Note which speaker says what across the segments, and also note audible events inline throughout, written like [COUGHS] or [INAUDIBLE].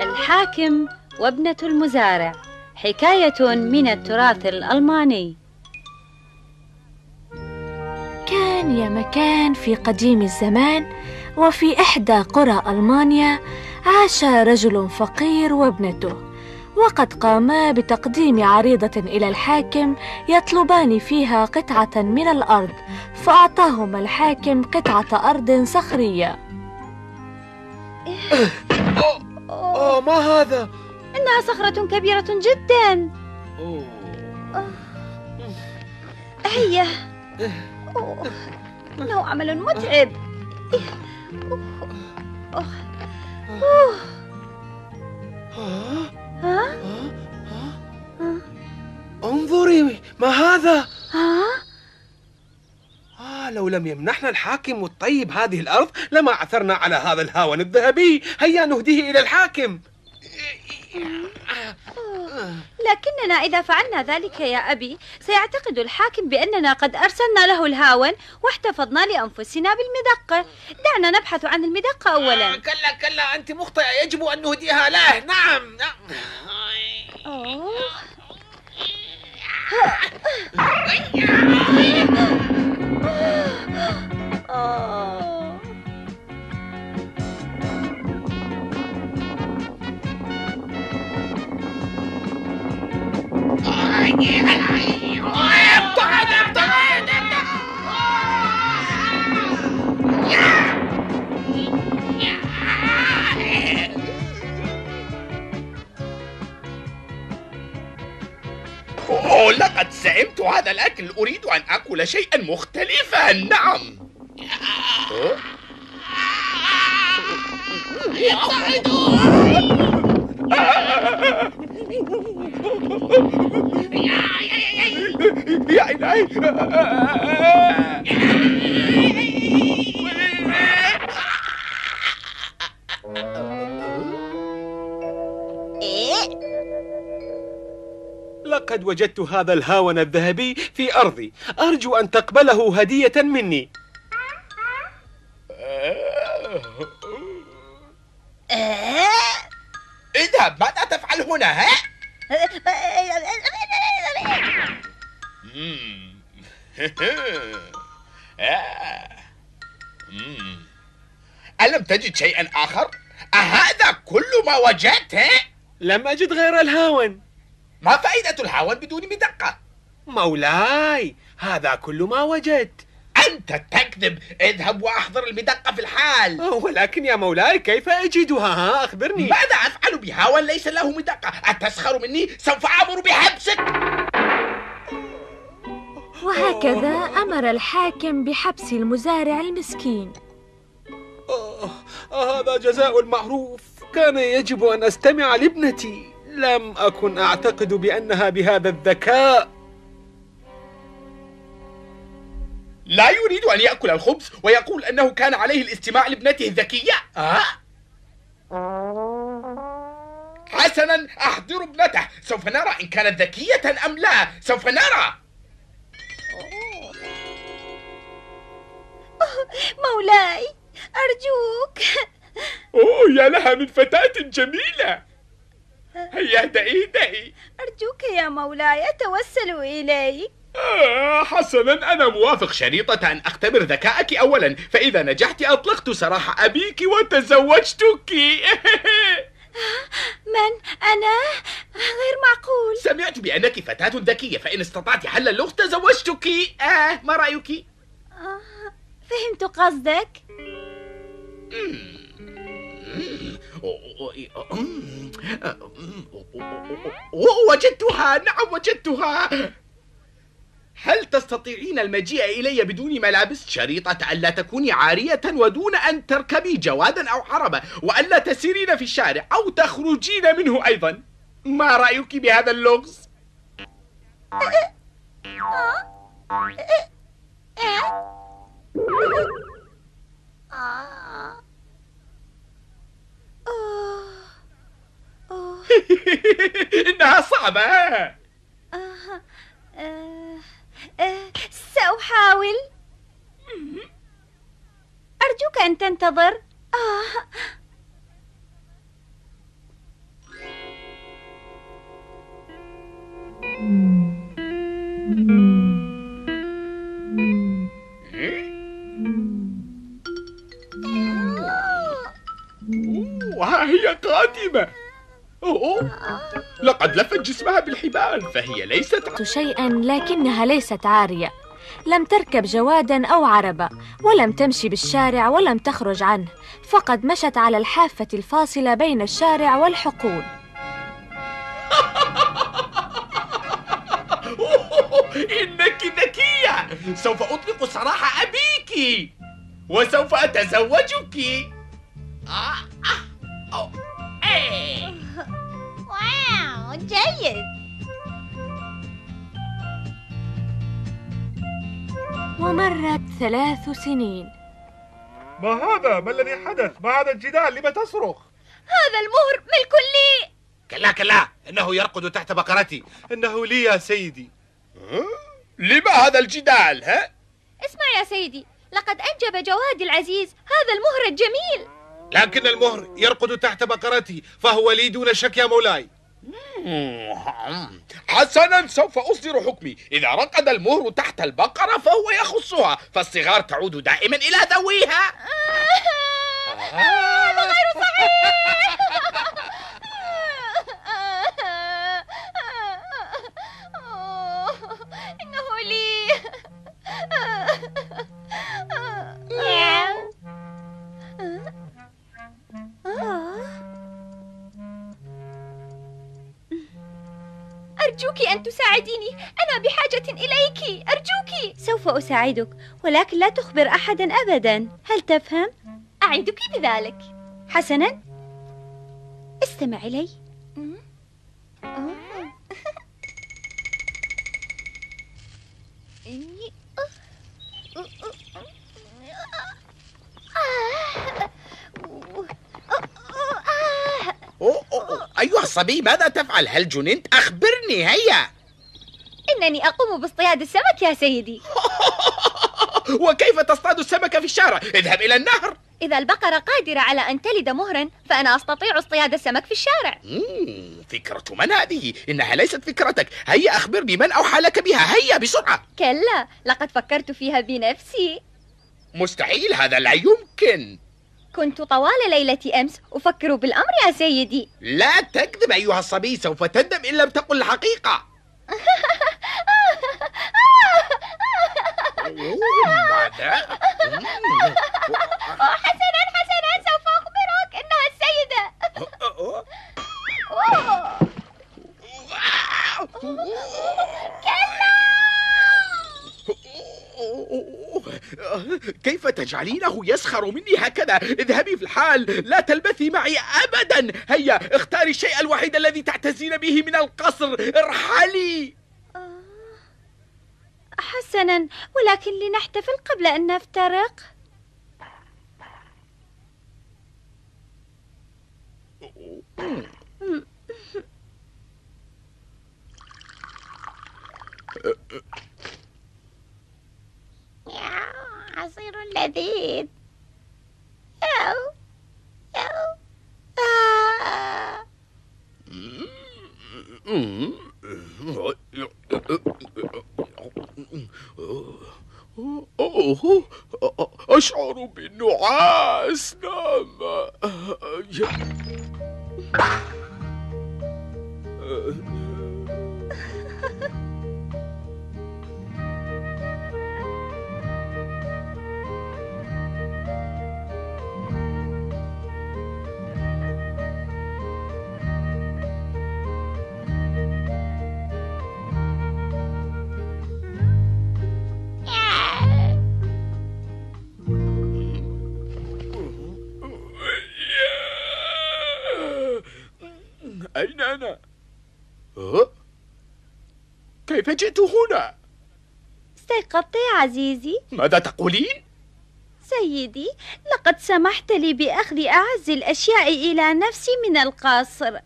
Speaker 1: الحاكم وابنة المزارع حكاية من التراث الألماني.
Speaker 2: كان يا مكان في قديم الزمان وفي إحدى قرى ألمانيا عاش رجل فقير وابنته وقد قاما بتقديم عريضة إلى الحاكم يطلبان فيها قطعة من الأرض فأعطاهما الحاكم قطعة أرض صخرية [COUGHS]
Speaker 3: أوه ما هذا؟
Speaker 1: إنها صخرة كبيرة جدا
Speaker 3: أوه.
Speaker 1: هيا أوه. إنه عمل متعب أوه. أوه.
Speaker 3: ها؟ أنظري ما هذا؟ آه لو لم يمنحنا الحاكم الطيب هذه الأرض لما عثرنا على هذا الهاون الذهبي. هيا نهديه إلى الحاكم.
Speaker 1: لكننا إذا فعلنا ذلك يا أبي سيعتقد الحاكم بأننا قد أرسلنا له الهاون واحتفظنا لأنفسنا بالمدقة دعنا نبحث عن المدقة
Speaker 4: آه،
Speaker 1: أولا
Speaker 4: كلا كلا أنت مخطئة يجب أن نهديها له. نعم نعم. هذا الأكل أريد أن أكل شيئا مختلفا. نعم. أوه. يا إلهي
Speaker 3: لقد وجدت هذا الهاون الذهبي في أرضي أرجو أن تقبله هدية مني
Speaker 4: اذهب ماذا تفعل هنا ها؟ آه. [LAUGHS] ألم تجد شيئا آخر؟ أهذا كل ما وجدت؟
Speaker 3: لم أجد غير الهاون
Speaker 4: ما فائدة الهاون بدون مدقة؟
Speaker 3: مولاي هذا كل ما وجدت.
Speaker 4: أنت تكذب اذهب وأحضر المدقة في الحال.
Speaker 3: ولكن يا مولاي كيف أجدها؟ ها أخبرني.
Speaker 4: ماذا أفعل بهاون ليس له مدقة؟ أتسخر مني؟ سوف أمر بحبسك.
Speaker 2: وهكذا أمر الحاكم بحبس المزارع المسكين.
Speaker 3: آه آه، هذا جزاء المعروف. كان يجب أن أستمع لابنتي. لم أكن أعتقد بأنها بهذا الذكاء.
Speaker 4: لا يريد أن يأكل الخبز ويقول أنه كان عليه الاستماع لابنته الذكية. أه؟ حسنا أحضر ابنته. سوف نرى إن كانت ذكية أم لا. سوف نرى.
Speaker 1: مولاي أرجوك.
Speaker 4: أوه يا لها من فتاة جميلة. هيا اهدئي اهدئي
Speaker 1: أرجوك يا مولاي أتوسل إليك.
Speaker 4: آه حسنا أنا موافق شريطة أن أختبر ذكاءك أولا. فإذا نجحت أطلقت سراح أبيك وتزوجتك. [LAUGHS]
Speaker 1: من؟ أنا؟ غير معقول.
Speaker 4: سمعت بأنك فتاة ذكية فإن استطعت حل اللغز تزوجتك. آه ما رأيك؟
Speaker 1: آه، فهمت قصدك.
Speaker 4: وجدتها نعم وجدتها. هل تستطيعين المجيء إلي بدون ملابس شريطة ألا تكوني عارية ودون أن تركبي جوادا أو عربة وألا تسيرين في الشارع أو تخرجين منه أيضا؟ ما رأيك بهذا اللغز؟ [LAUGHS] إنها صعبة.
Speaker 1: آه، آه، آه، سأحاول. أرجوك أن تنتظر.
Speaker 4: ها هي قادمة. أوه. لقد لفت جسمها بالحبال فهي ليست
Speaker 2: شيئا لكنها ليست عارية لم تركب جوادا أو عربة ولم تمشي بالشارع ولم تخرج عنه فقد مشت على الحافة الفاصلة بين الشارع والحقول [LAUGHS]
Speaker 4: إنك ذكية سوف أطلق سراح أبيك وسوف أتزوجك آه، آه، أوه، إيه.
Speaker 5: جيد
Speaker 2: ومرت ثلاث سنين
Speaker 3: ما هذا؟ ما الذي حدث؟ ما هذا الجدال؟ لم تصرخ؟
Speaker 5: هذا المهر ملك لي
Speaker 6: كلا كلا إنه يرقد تحت بقرتي إنه لي يا سيدي
Speaker 4: لما هذا الجدال ها؟
Speaker 5: اسمع يا سيدي لقد أنجب جوادي العزيز هذا المهر الجميل
Speaker 6: لكن المهر يرقد تحت بقرتي فهو لي دون شك يا مولاي
Speaker 4: حسنا سوف أصدر حكمي. إذا رقد المهر تحت البقرة فهو يخصها فالصغار تعود دائما إلى ذويها.
Speaker 5: أرجوك أن تساعديني. أنا بحاجة إليك. أرجوك.
Speaker 1: سوف أساعدك ولكن لا تخبر أحدا أبدا. هل تفهم؟
Speaker 5: أعدك بذلك.
Speaker 1: حسنا. استمع إلي.
Speaker 4: أوه [LAUGHS] أوه. أيها الصبي ماذا تفعل؟ هل جننت؟ أخبرني هيا.
Speaker 5: إنني أقوم باصطياد السمك يا سيدي. [LAUGHS]
Speaker 4: وكيف تصطاد السمك في الشارع؟ اذهب إلى النهر.
Speaker 5: إذا البقرة قادرة على أن تلد مهرا فأنا أستطيع اصطياد السمك في الشارع.
Speaker 4: مم، فكرة من هذه؟ إنها ليست فكرتك. هيا أخبرني من أوحى لك بها. هيا بسرعة.
Speaker 5: كلا لقد فكرت فيها بنفسي.
Speaker 4: مستحيل هذا لا يمكن.
Speaker 5: كنت طوال ليلة أمس. أفكر بالأمر يا سيدي.
Speaker 4: لا تكذب أيها الصبي سوف تندم إن لم تقل الحقيقة. [LAUGHS]
Speaker 5: حسنا حسنا سوف أخبرك إنها السيدة.
Speaker 4: أوه.
Speaker 5: أوه.
Speaker 4: كيف تجعلينه يسخر مني هكذا؟ اذهبي في الحال لا تلبثي معي أبدا. هيا اختاري الشيء الوحيد الذي تعتزين به من القصر. ارحلي.
Speaker 1: حسنا ولكن لنحتفل قبل أن نفترق.
Speaker 5: عصير لذيذ أو أو
Speaker 4: أوه، أشعر بالنعاس. نعم. أين أنا؟ أه؟ كيف جئت هنا؟
Speaker 1: استيقظت يا عزيزي
Speaker 4: ماذا تقولين؟
Speaker 1: سيدي لقد سمحت لي بأخذ أعز الأشياء إلى نفسي من القصر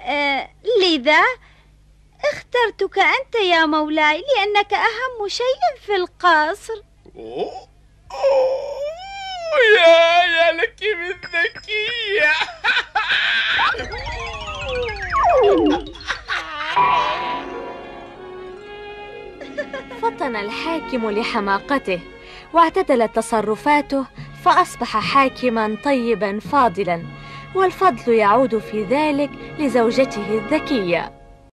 Speaker 1: آه لذا اخترتك أنت يا مولاي لأنك أهم شيء في القصر
Speaker 4: أوه. أوه. يا يا لك من ذكية
Speaker 2: الحاكم لحماقته واعتدلت تصرفاته فأصبح حاكما طيبا فاضلا والفضل يعود في ذلك لزوجته الذكية.